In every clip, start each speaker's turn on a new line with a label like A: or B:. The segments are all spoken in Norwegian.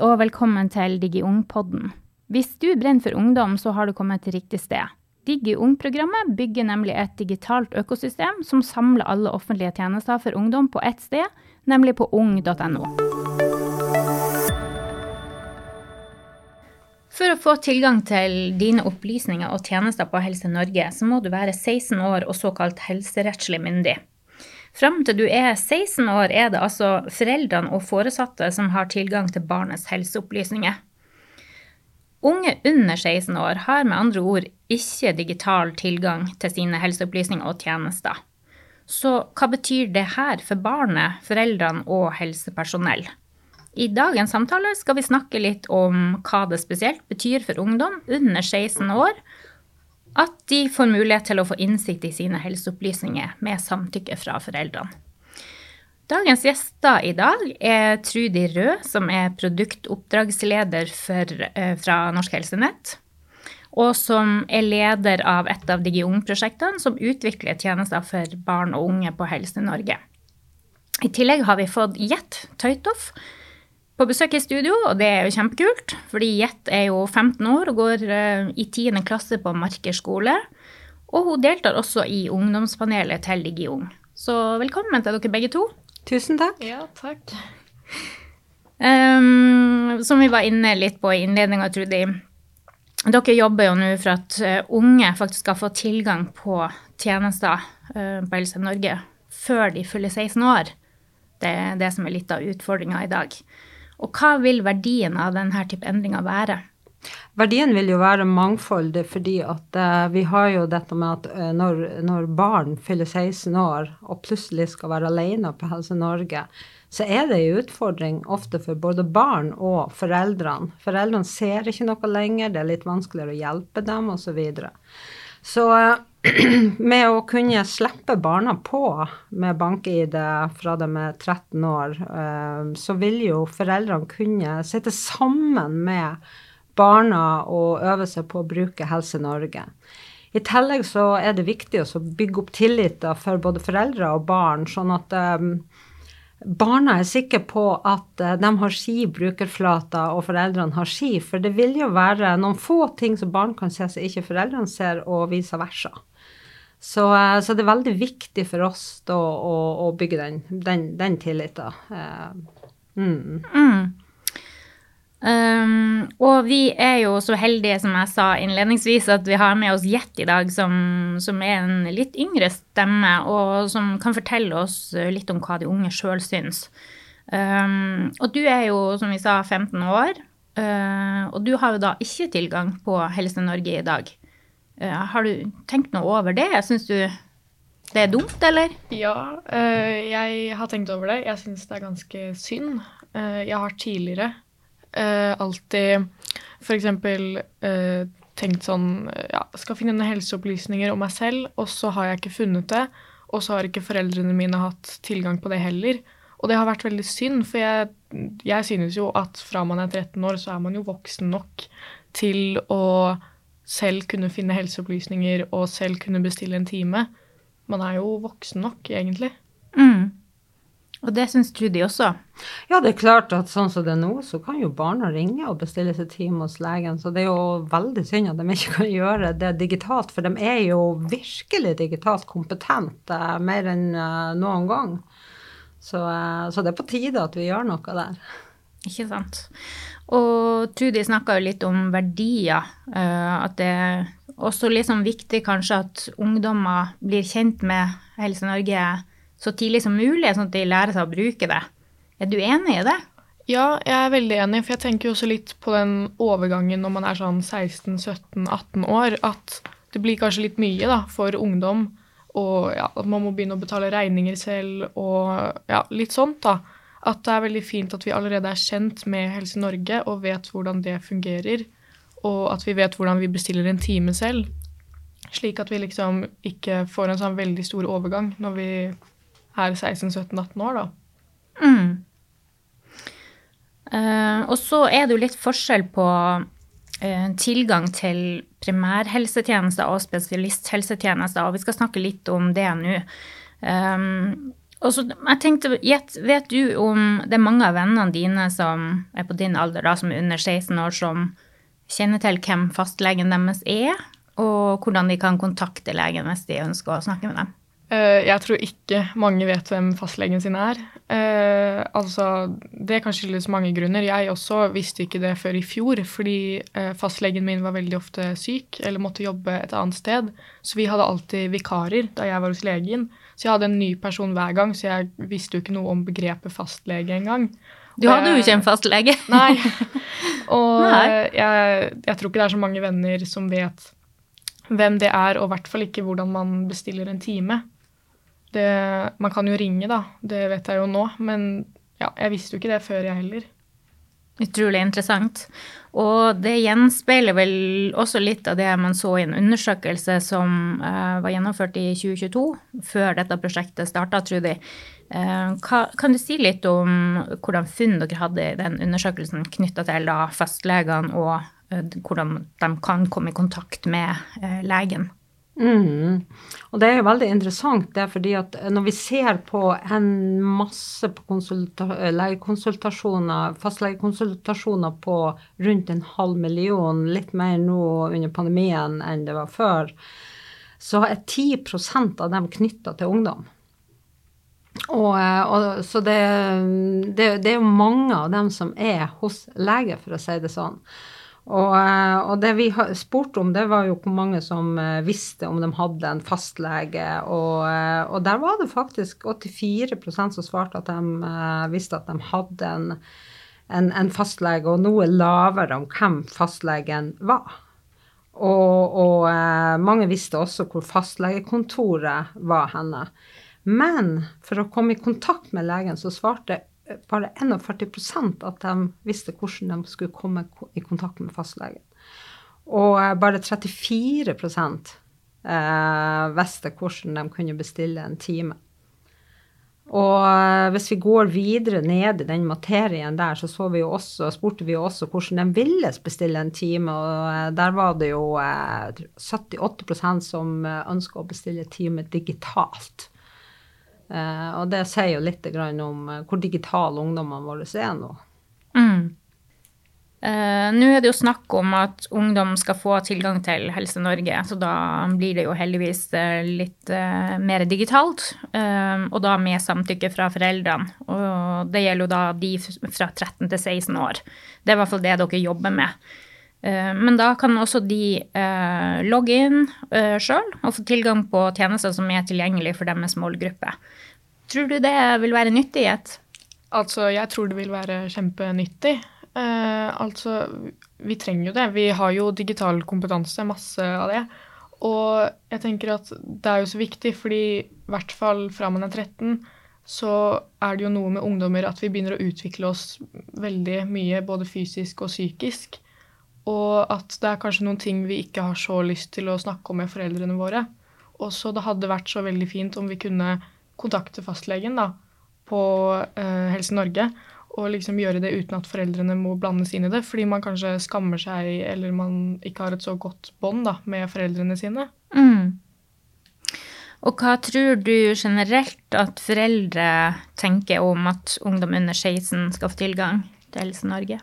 A: og velkommen til DigiUng-podden. Hvis du brenner for ungdom, så har du kommet til riktig sted. DigiUng-programmet bygger nemlig et digitalt økosystem som samler alle offentlige tjenester for ungdom på ett sted, nemlig på ung.no. For å få tilgang til dine opplysninger og tjenester på Helse Norge, så må du være 16 år og såkalt helserettslig myndig. Fram til du er 16 år, er det altså foreldrene og foresatte som har tilgang til barnets helseopplysninger. Unge under 16 år har med andre ord ikke digital tilgang til sine helseopplysninger og tjenester. Så hva betyr det her for barnet, foreldrene og helsepersonell? I dagens samtale skal vi snakke litt om hva det spesielt betyr for ungdom under 16 år at de får mulighet til å få innsikt i sine helseopplysninger med samtykke fra foreldrene. Dagens gjester i dag er Trudi Rød, som er produktoppdragsleder for, eh, fra Norsk Helsenett. Og som er leder av et av DigiUng-prosjektene som utvikler tjenester for barn og unge på Helse Norge. I tillegg har vi fått Jet Tøytoff på besøk i studio, og det er jo kjempekult. Fordi Jet er jo 15 år og går uh, i 10. klasse på Marker skole. Og hun deltar også i ungdomspanelet til DigiUng. Så velkommen til dere begge to.
B: Tusen takk.
C: Ja, takk.
A: Um, som vi var inne litt på i innledninga, Trudy. Dere jobber jo nå for at uh, unge faktisk skal få tilgang på tjenester uh, på Helse Norge før de fyller 16 år. Det er det som er litt av utfordringa i dag. Og hva vil verdien av denne type endringer være?
B: Verdien vil jo være mangfoldig, fordi at uh, vi har jo dette med at uh, når, når, barn fyller 16 år og plutselig skal være alene på Helse Norge, så er det en utfordring ofte for både barn og foreldrene. Foreldrene ser ikke noe lenger, det er litt vanskeligere å hjelpe dem osv. Så, videre. så uh, med å kunne slippe barna på med bank-ID fra de er 13 år, så vil jo foreldrene kunne sitte sammen med barna og øve seg på å bruke Helse Norge. I tillegg så er det viktig å bygge opp tillit for både foreldre og barn, sånn at um, barna er sikre på at uh, de har si brukerflate, og foreldrene har si. For det vil jo være noen få ting som barn kan se som ikke foreldrene ser, og vice versa. Så, uh, så det er veldig viktig for oss da, å, å, bygge den, den, den tilliten. Uh,
A: mm. Mm. Um, og vi er jo så heldige, som jeg sa innledningsvis, at vi har med oss Jet i dag, som, som, er en litt yngre stemme, og som kan fortelle oss litt om hva de unge sjøl syns. Um, og du er jo, som vi sa, 15 år, uh, og du har jo da ikke tilgang på Helse Norge i dag. Har du tenkt noe over det? Syns du det er dumt, eller?
C: Ja, uh, jeg har tenkt over det. Jeg syns det er ganske synd. jeg har tidligere uh, alltid f.eks. Eh, tenkt sånn Ja, skal finne noen helseopplysninger om meg selv, og så har jeg ikke funnet det. Og så har ikke foreldrene mine hatt tilgang på det heller. Og det har vært veldig synd, for jeg, jeg synes jo at fra man er 13 år, så er man jo voksen nok til å selv kunne finne helseopplysninger og selv kunne bestille en time. Man er jo voksen nok, egentlig.
A: Mm. Og det syns Trudy også?
B: Ja, det er klart at sånn som det er nå, så kan jo barna ringe og bestille seg time hos legen. Så det er jo veldig synd at de ikke kan gjøre det digitalt, for de er jo virkelig digitalt kompetente mer enn uh, noen gang. Så, uh, så, det er på tide at vi gjør noe der.
A: Ikke sant. Og Trudy snakka jo litt om verdier. Uh, at det er også liksom viktig kanskje at ungdommer blir kjent med Helse Norge så tidlig som mulig, sånn at de lærer seg å bruke det. Er du enig i det?
C: Ja, jeg er veldig enig, for jeg tenker jo også litt på den overgangen når man er sånn 16-17-18 år, at det blir kanskje litt mye da, for ungdom. Og ja, at man må begynne å betale regninger selv og ja, litt sånt, da. At det er veldig fint at vi allerede er kjent med Helse Norge og vet hvordan det fungerer. Og at vi vet hvordan vi bestiller en time selv. Slik at vi liksom ikke får en sånn veldig stor overgang når vi er 16-17-18 år, da.
A: Mm. Uh, og så er det jo litt forskjell på uh, tilgang til primærhelsetjenester og spesialisthelsetjenester, og vi skal snakke litt om det nå. Um, så, jeg tenkte, Vet, du om det er mange av vennene dine som er på din alder, da, som er under 16 år, som kjenner til hvem fastlegen deres er, og hvordan de kan kontakte legen hvis de ønsker å snakke med dem?
C: Eh, jeg tror ikke mange vet hvem fastlegen sin er. Eh, altså, det kan skyldes mange grunner. Jeg også visste ikke det før i fjor, fordi eh, fastlegen min var veldig ofte syk eller måtte jobbe et annet sted. Så vi hadde alltid vikarer da jeg var hos legen. Så jeg hadde en ny person hver gang, så jeg visste jo ikke noe om begrepet fastlege engang.
A: Du hadde jo ikke en fastlege.
C: Nei. Og Nei. Jeg, jeg tror ikke det er så mange venner som vet hvem det er, og i hvert fall ikke hvordan man bestiller en time. Det, man kan jo ringe, da. Det vet jeg jo nå. Men ja, jeg visste jo ikke det før, jeg heller.
A: Utrolig interessant. Og det gjenspeiler vel også litt av det man så i en undersøkelse som uh, var gjennomført i 2022, før dette prosjektet starta, Trudy. Uh, kan du si litt om hvordan funn dere hadde i den undersøkelsen knytta til da, fastlegene, og uh, hvordan de kan komme i kontakt med legen?
B: Mm. Og det er jo veldig interessant, det fordi at når vi ser på en masse på legekonsultasjoner, fastlegekonsultasjoner på rundt en halv million, litt mer nå under pandemien enn det var før, så er 10% av dem knytta til ungdom. Og, og, så det, det, det er jo mange av dem som er hos lege, for å si det sånn. Og, eh, og, det vi spurte om, det var jo hvor mange som eh, visste om de hadde en fastlege. Og, eh, og der var det faktisk 84% som svarte at de visste at de hadde en, en, en, fastlege, og noe lavere om hvem fastlegen var. Og, og mange visste også hvor fastlegekontoret var henne. Men for å komme i kontakt med legen, så svarte bare 41% at de visste hvordan de skulle komme i kontakt med fastlegen. Og eh, bare 34 eh, visste hvordan de kunne bestille en time. Og eh, hvis vi går videre ned i den materien der, så, så vi også, spurte vi også hvordan de ville bestille en time. Og der var det jo 78% som ønska å bestille time digitalt. Uh, og det sier jo litt om uh, hvor digitale ungdommene våre er nå. Mm.
A: Uh, nå er det jo snakk om at ungdom skal få tilgang til Helse Norge, så da blir det jo heldigvis litt mer digitalt. og da med samtykke fra foreldrene. Og det gjelder jo da de fra 13 til 16 år. Det er i hvert fall det dere jobber med. Men da kan også de logge inn sjøl og få tilgang på tjenester som er tilgjengelig for deres målgruppe. Tror du det vil være nyttig? Et?
C: Altså, jeg tror det vil være kjempenyttig. Eh, altså, vi trenger jo det. Vi har jo digital kompetanse, masse av det. Og jeg tenker at det er jo så viktig, fordi i hvert fall fra man er 13, så er det jo noe med ungdommer at vi begynner å utvikle oss veldig mye, både fysisk og psykisk. Og at det er kanskje noen ting vi ikke har så lyst til å snakke om med foreldrene våre. Og så det hadde vært så veldig fint om vi kunne kontakte fastlegen da, på uh, Helse Norge og liksom gjøre det uten at foreldrene må blandes inn i det, fordi man kanskje skammer seg eller man ikke har et så godt bånd med foreldrene sine. Mm.
A: Og hva tror du generelt at foreldre tenker om at ungdom under 16 skal få tilgang til Helse Norge?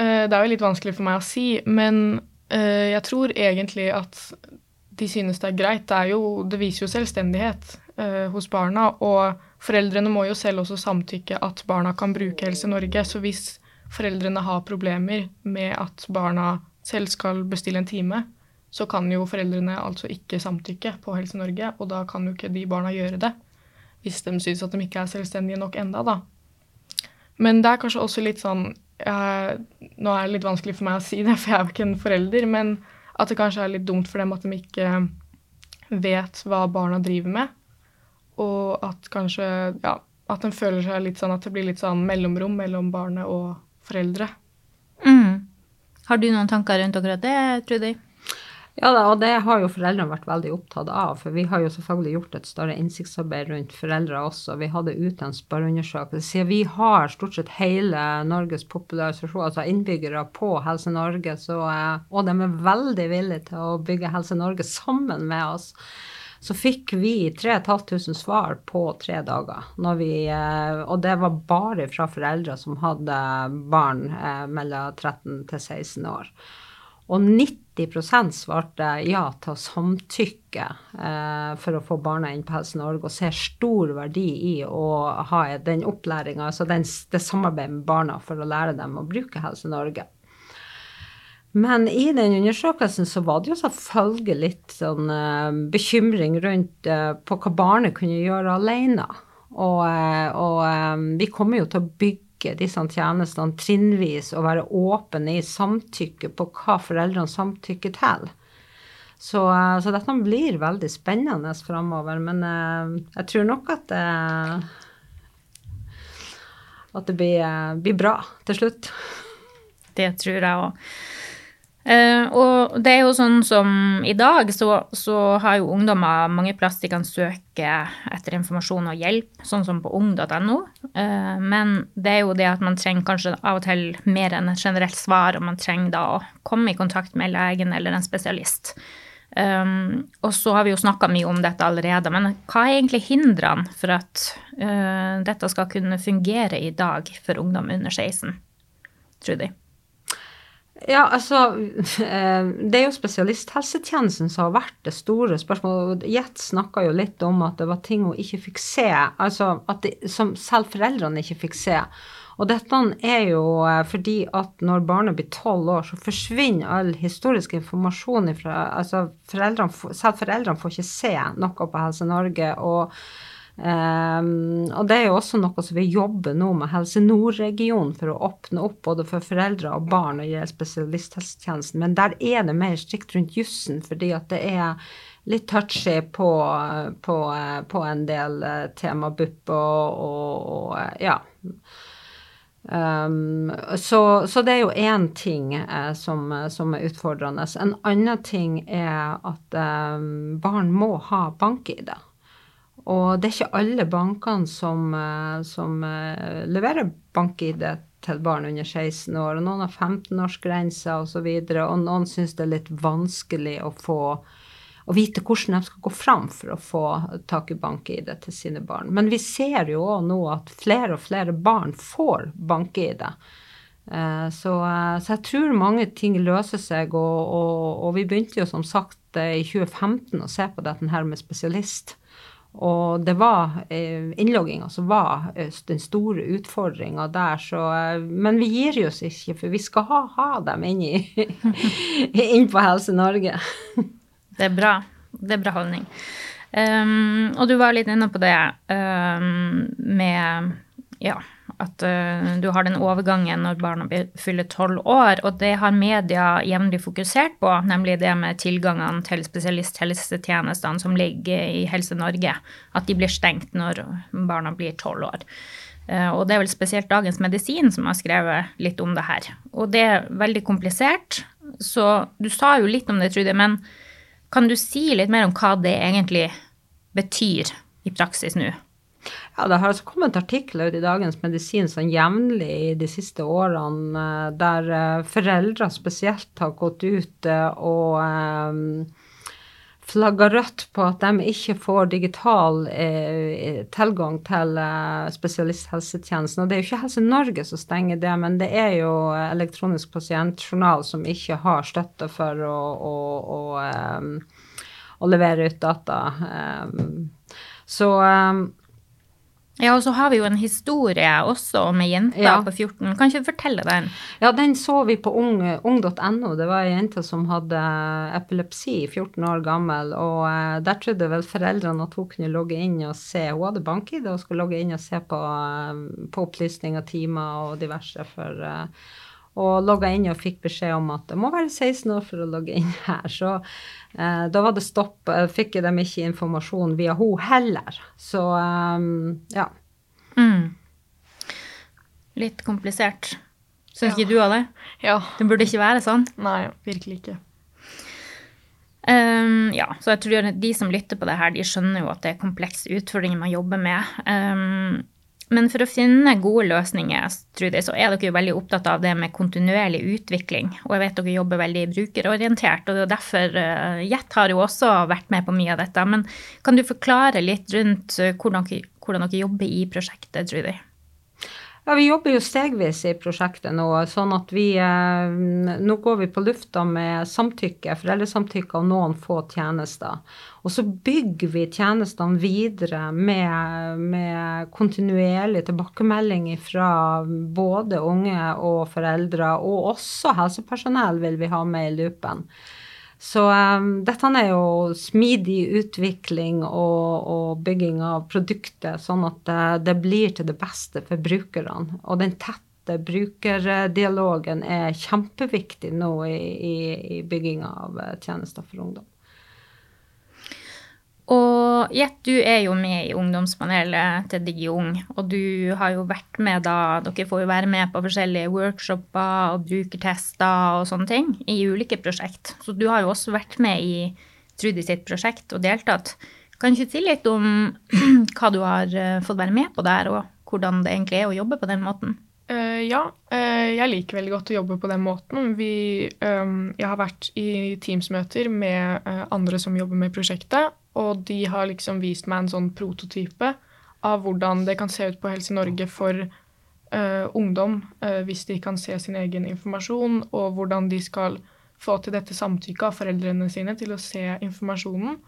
C: Uh, det er jo litt vanskelig for meg å si, men uh, jeg tror egentlig at de synes det er greit. Det, er jo, det viser jo selvstendighet uh, hos barna. Og foreldrene må jo selv også samtykke at barna kan bruke Helse Norge. Så hvis foreldrene har problemer med at barna selv skal bestille en time, så kan jo foreldrene altså ikke samtykke på Helse Norge, og da kan jo ikke de barna gjøre det. Hvis de syns at de ikke er selvstendige nok enda, da. Men det er kanskje også litt sånn jeg, Nå er det litt vanskelig for meg å si det, for jeg er jo ikke en forelder, men at det kanskje er litt dumt for dem at de ikke vet hva barna driver med. Og at kanskje ja, at de føler seg litt sånn at det blir litt sånn mellomrom mellom barnet og foreldre.
A: Mm. Har du noen tanker rundt akkurat det, Trudy?
B: Ja og det har jo foreldrene vært veldig opptatt av. For vi har jo selvfølgelig gjort et større innsiktsarbeid rundt foreldre også. Vi hadde ute en spørreundersøkelse. Vi har stort sett hele Norges populasjon, altså innbyggere på Helse Norge, så, eh, og de er veldig villige til å bygge Helse Norge sammen med oss så fikk vi 3500 svar på tre dager. Vi, eh, og det var bare fra foreldre som hadde barn eh, mellom 13 til 16 år. Og 90 svarte ja til å samtykke eh, for å få barna inn på Helse Norge, og ser stor verdi i å ha den opplæringa, altså den, det samarbeidet med barna for å lære dem å bruke Helse Norge. Men i den undersøkelsen så var det jo selvfølgelig litt sånn uh, bekymring rundt uh, på hva barnet kunne gjøre alene. Og, uh, og um, vi kommer jo til å bygge disse tjenestene trinnvis og være åpne i samtykke på hva foreldrene samtykker til. Så, så dette blir veldig spennende framover. Men jeg tror nok at det, at det blir, blir bra til slutt.
A: Det tror jeg òg. Uh, og det er jo sånn som i dag, så, så har jo ungdommer mange plass de kan søke etter informasjon og hjelp, sånn som på ung.no. Uh, eh, men det er jo det at man trenger kanskje av og til mer enn et generelt svar, og man trenger da å komme i kontakt med legen eller en spesialist. Um, og så har vi jo snakka mye om dette allerede, men hva er egentlig hindrene for at uh, dette skal kunne fungere i dag for ungdom under 16, Trudy?
B: Ja, altså eh, Det er jo spesialisthelsetjenesten som har vært det store spørsmålet. Jet snakka jo litt om at det var ting hun ikke fikk se, altså at det, som selv foreldrene ikke fikk se. Og dette er jo eh, fordi at når barnet blir tolv år, så forsvinner all historisk informasjon fra altså foreldrene, Selv foreldrene får ikke se noe på Helse Norge. og Um, og det er jo også noe som vi jobber nå med Helse Nord-regionen for å åpne opp både for foreldre og barn og gjelde spesialisthelsetjenesten. Men der er det mer strikt rundt jussen, fordi at det er litt touchy på, på, på en del uh, tema BUP og, og, og ja. Um, så, så, det er jo én ting eh, som, som, er utfordrende. En annen ting er at eh, barn må ha bank-ID. Og det er ikke alle bankene som, eh, som eh, leverer bank-ID til barn under 16 år. og Noen har 15-årsgrenser osv., og, så videre, og noen syns det er litt vanskelig å få å vite hvordan de skal gå fram for å få tak i bank-ID til sine barn. Men vi ser jo òg nå at flere og flere barn får bank-ID. Eh, så, så, jeg tror mange ting løser seg, og, og, og vi begynte jo som sagt i 2015 å se på dette her med spesialist. Og det var eh, innlogginga som var eh, den store utfordringa der, så eh, Men vi gir oss ikke, for vi skal ha, ha dem inn, i, inn på Helse Norge.
A: det er bra. Det er bra holdning. Um, og du var litt inne på det um, med Ja at uh, du har den overgangen når barna fyller tolv år, og det har media jevnlig fokusert på, nemlig det med tilgangene til spesialisthelsetjenestene som ligger i Helse Norge, at de blir stengt når barna blir tolv år. Uh, og det er vel spesielt Dagens Medisin som har skrevet litt om det her. Og det er veldig komplisert, så du sa jo litt om det, Trude, men kan du si litt mer om hva det egentlig betyr i praksis nå?
B: Ja, det har altså kommet artikler ut i Dagens Medisin sånn jevnlig de siste årene eh, der eh, foreldre spesielt har gått ut eh, og flagga rødt på at de ikke får digital eh, tilgang til eh, spesialisthelsetjenesten. Og det er jo ikke Helse Norge som stenger det, men det er jo elektronisk pasientjournal som ikke har støtte for å, å, å, um, å levere ut data. Så
A: ja, og så har vi jo en historie også om ei jente ja. på 14. Kan ikke du fortelle den?
B: Ja, den så vi på ung.no. Ung det var ei jente som hadde epilepsi, 14 år gammel. Og uh, der trodde vel foreldrene at hun kunne logge inn og se. Hun hadde bank-ID og skulle logge inn og se på, uh, på opplysninger, timer og diverse for uh, og logga inn og fikk beskjed om at det må være 16 år for å logge inn her. Så eh, da var det stopp. Fikk de ikke informasjon via hun heller. Så um, ja. Mm.
A: Litt komplisert. Syns ja. ikke du av det?
C: Ja.
A: Det burde ikke være sånn?
C: Nei, virkelig ikke.
A: Um, ja, så jeg tror de som lytter på det her, de skjønner jo at det er komplekse utfordringer man jobber med. Um, Men for å finne gode løsninger, Trude, så er dere jo veldig opptatt av det med kontinuerlig utvikling. Og jeg vet dere jobber veldig brukerorientert, og det er derfor uh, Jet har jo også vært med på mye av dette. Men kan du forklare litt rundt uh, hvordan, hvordan, dere jobber i prosjektet, Trude?
B: Ja, Vi jobber jo stegvis i prosjektet nå. sånn at vi, eh, Nå går vi på lufta med samtykke, foreldresamtykke av noen få tjenester. Og så bygger vi tjenestene videre med, med kontinuerlig tilbakemelding fra både unge og foreldre, og også helsepersonell vil vi ha med i loopen. Så um, dette er jo smidig utvikling og, og, bygging av produktet, sånn at det, det, blir til det beste for brukerne. Og den tette brukerdialogen er kjempeviktig nå i, i, i bygginga av eh, tjenester for ungdom.
A: Og Jet, du er jo med i ungdomspanelet til DigiUng, og du har jo vært med da Dere får jo være med på forskjellige workshoper og brukertester og sånne ting i ulike prosjekt. Så du har jo også vært med i Trudy sitt prosjekt og deltatt. Kan du ikke si litt om hva du har eh, fått være med på der, og hvordan det egentlig er å jobbe på den måten?
C: Uh, ja, uh, jeg liker veldig godt å jobbe på den måten. Vi, um, jeg har vært i Teams-møter med uh, andre som jobber med prosjektet, og de har liksom vist meg en sånn prototype av hvordan det kan se ut på Helse Norge for ungdom hvis de kan se sin egen informasjon, og hvordan de skal få til dette samtykket av foreldrene sine til å se informasjonen.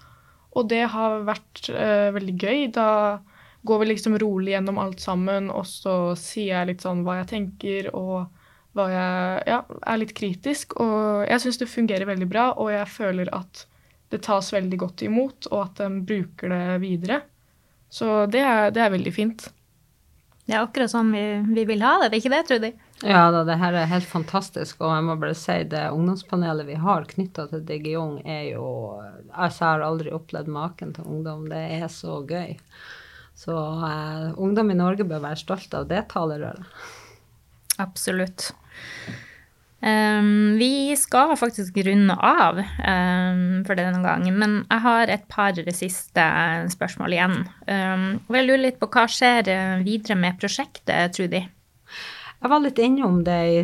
C: Og det har vært veldig gøy. da går vi liksom rolig gjennom alt sammen, og så sier jeg litt sånn hva jeg tenker, og hva jeg ja, er litt kritisk. Og jeg syns det fungerer veldig bra, og jeg føler at det tas veldig godt imot, og at de bruker det videre. Så det er, det er veldig fint.
A: Det er akkurat sånn vi, vi vil ha det, det er ikke det, Trudy?
B: Ja da, det her er helt fantastisk, og jeg må bare si det ungdomspanelet vi har knytta til DigiUng, er jo Altså, jeg har aldri opplevd maken til ungdom. Det er så gøy. Så uh, ungdom i Norge bør være stolt av det talerøret.
A: Absolutt. Um, vi skal faktisk runde av um, for denne gangen, men jeg har et par siste spørsmål igjen. Um, jeg lurer litt på hva skjer videre med prosjektet, Trudy?
B: Jeg var litt innom det i,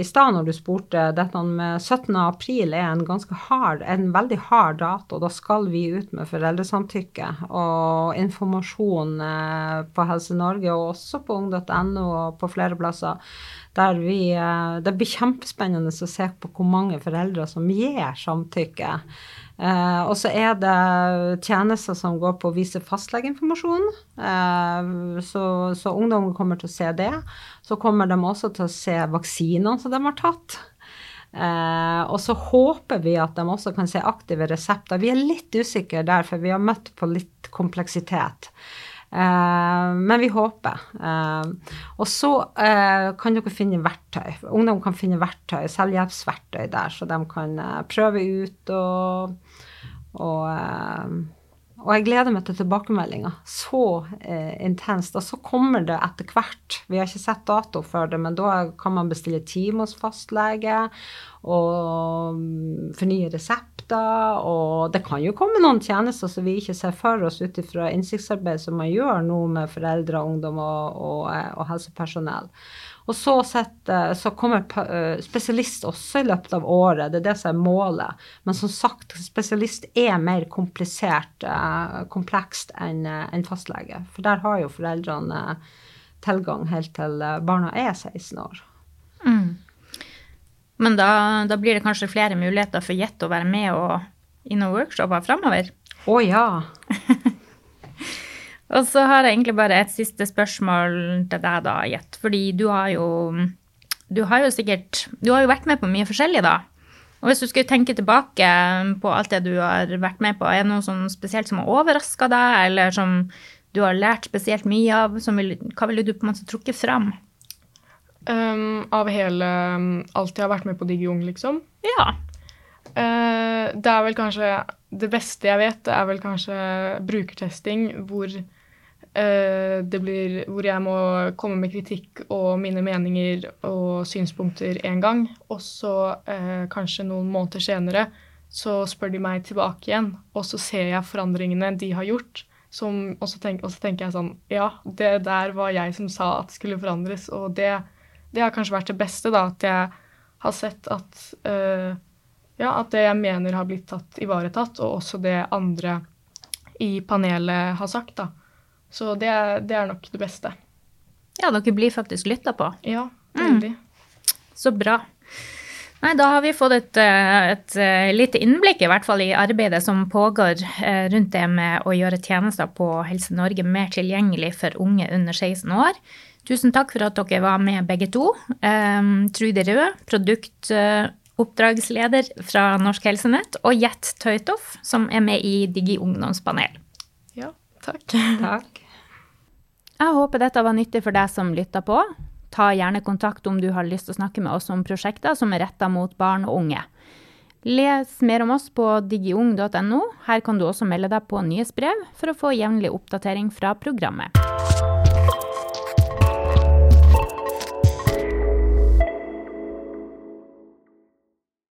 B: i stad når du spurte. Dette med 17. april er en ganske hard, en veldig hard dato. Da skal vi ut med foreldresamtykke og informasjon eh, på Helse Norge og også på ung.no og på flere plasser. Der vi, eh, det blir kjempespennende å se på hvor mange foreldre som gir samtykke. Eh, og så er det tjenester som går på å vise fastlegeinformasjon. Eh, så, så ungdom kommer til å se det. Så kommer de også til å se vaksinene som de har tatt. Eh, og så håper vi at de også kan se aktive resepter. Vi er litt usikre der, for vi har møtt på litt kompleksitet. Uh, men vi håper. Uh, og så uh, kan dere finne verktøy. Ungdom kan finne verktøy, selvhjelpsverktøy der, så de kan prøve ut og og, eh, og, jeg gleder meg til tilbakemeldinga. Så eh, intenst. Og så kommer det etter hvert. Vi har ikke sett dato for det, men da kan man bestille time hos fastlege og fornye fornye resepter. Og det kan jo komme noen tjenester som vi ikke ser for oss ut ifra innsiktsarbeid som man gjør nå med foreldre, ungdom og, og, eh, og helsepersonell. Og så, sett, så kommer eh, spesialist også i løpet av året. Det er det som er målet. Men som sagt, spesialist er mer komplisert, eh, komplekst enn eh, en fastlege. For der har jo foreldrene tilgang helt til barna er 16 år. Mm.
A: Men da, da, blir det kanskje flere muligheter for Jet å være med og i noen workshoper framover?
B: Å ja.
A: Og så har jeg egentlig bare et siste spørsmål til deg, da, Jet. Fordi du har jo Du har jo sikkert Du har jo vært med på mye forskjellig, da. Og hvis du skulle tenke tilbake på alt det du har vært med på, er det noe sånn spesielt som har overraska deg, eller som du har lært spesielt mye av? Vil, hva ville du på en måte trukket fram?
C: Um, av hele alt jeg har vært med på DigiUng, liksom?
A: Ja.
C: Uh, det er vel kanskje Det beste jeg vet, det er vel kanskje brukertesting, hvor uh, det blir hvor jeg må komme med kritikk og mine meninger og synspunkter én gang. Og så uh, kanskje noen måneder senere så spør de meg tilbake igjen, og så ser jeg forandringene de har gjort Som, og, så tenk, og så tenker jeg sånn Ja, det der var jeg som sa at skulle forandres, og det, det har kanskje vært det beste, da, at jeg har sett at uh, ja, at det jeg mener har blitt tatt ivaretatt, og også det andre i panelet har sagt, da. Så det, det er nok det beste.
A: Ja, dere blir faktisk lytta på.
C: Ja, veldig. Mm.
A: Så bra. Nei, da har vi fått et, eh, et, eh, lite innblikk i hvert fall i arbeidet som pågår rundt det med å gjøre tjenester på Helse Norge mer tilgjengelig for unge under 16 år. Tusen takk for at dere var med begge to. Um, Trude Rød, produktoppdragsleder fra Norsk Helsenett, og Jet Tøytoff, som er med i Digi ungdomspanel.
C: Ja, takk.
B: takk.
A: Jeg håper dette var nyttig for deg som lytta på. Ta gjerne kontakt om du har lyst til å snakke med oss om prosjekter som er retta mot barn og unge. Les mer om oss på digiung.no. Her kan du også melde deg på nyhetsbrev for å få jevnlig oppdatering fra programmet.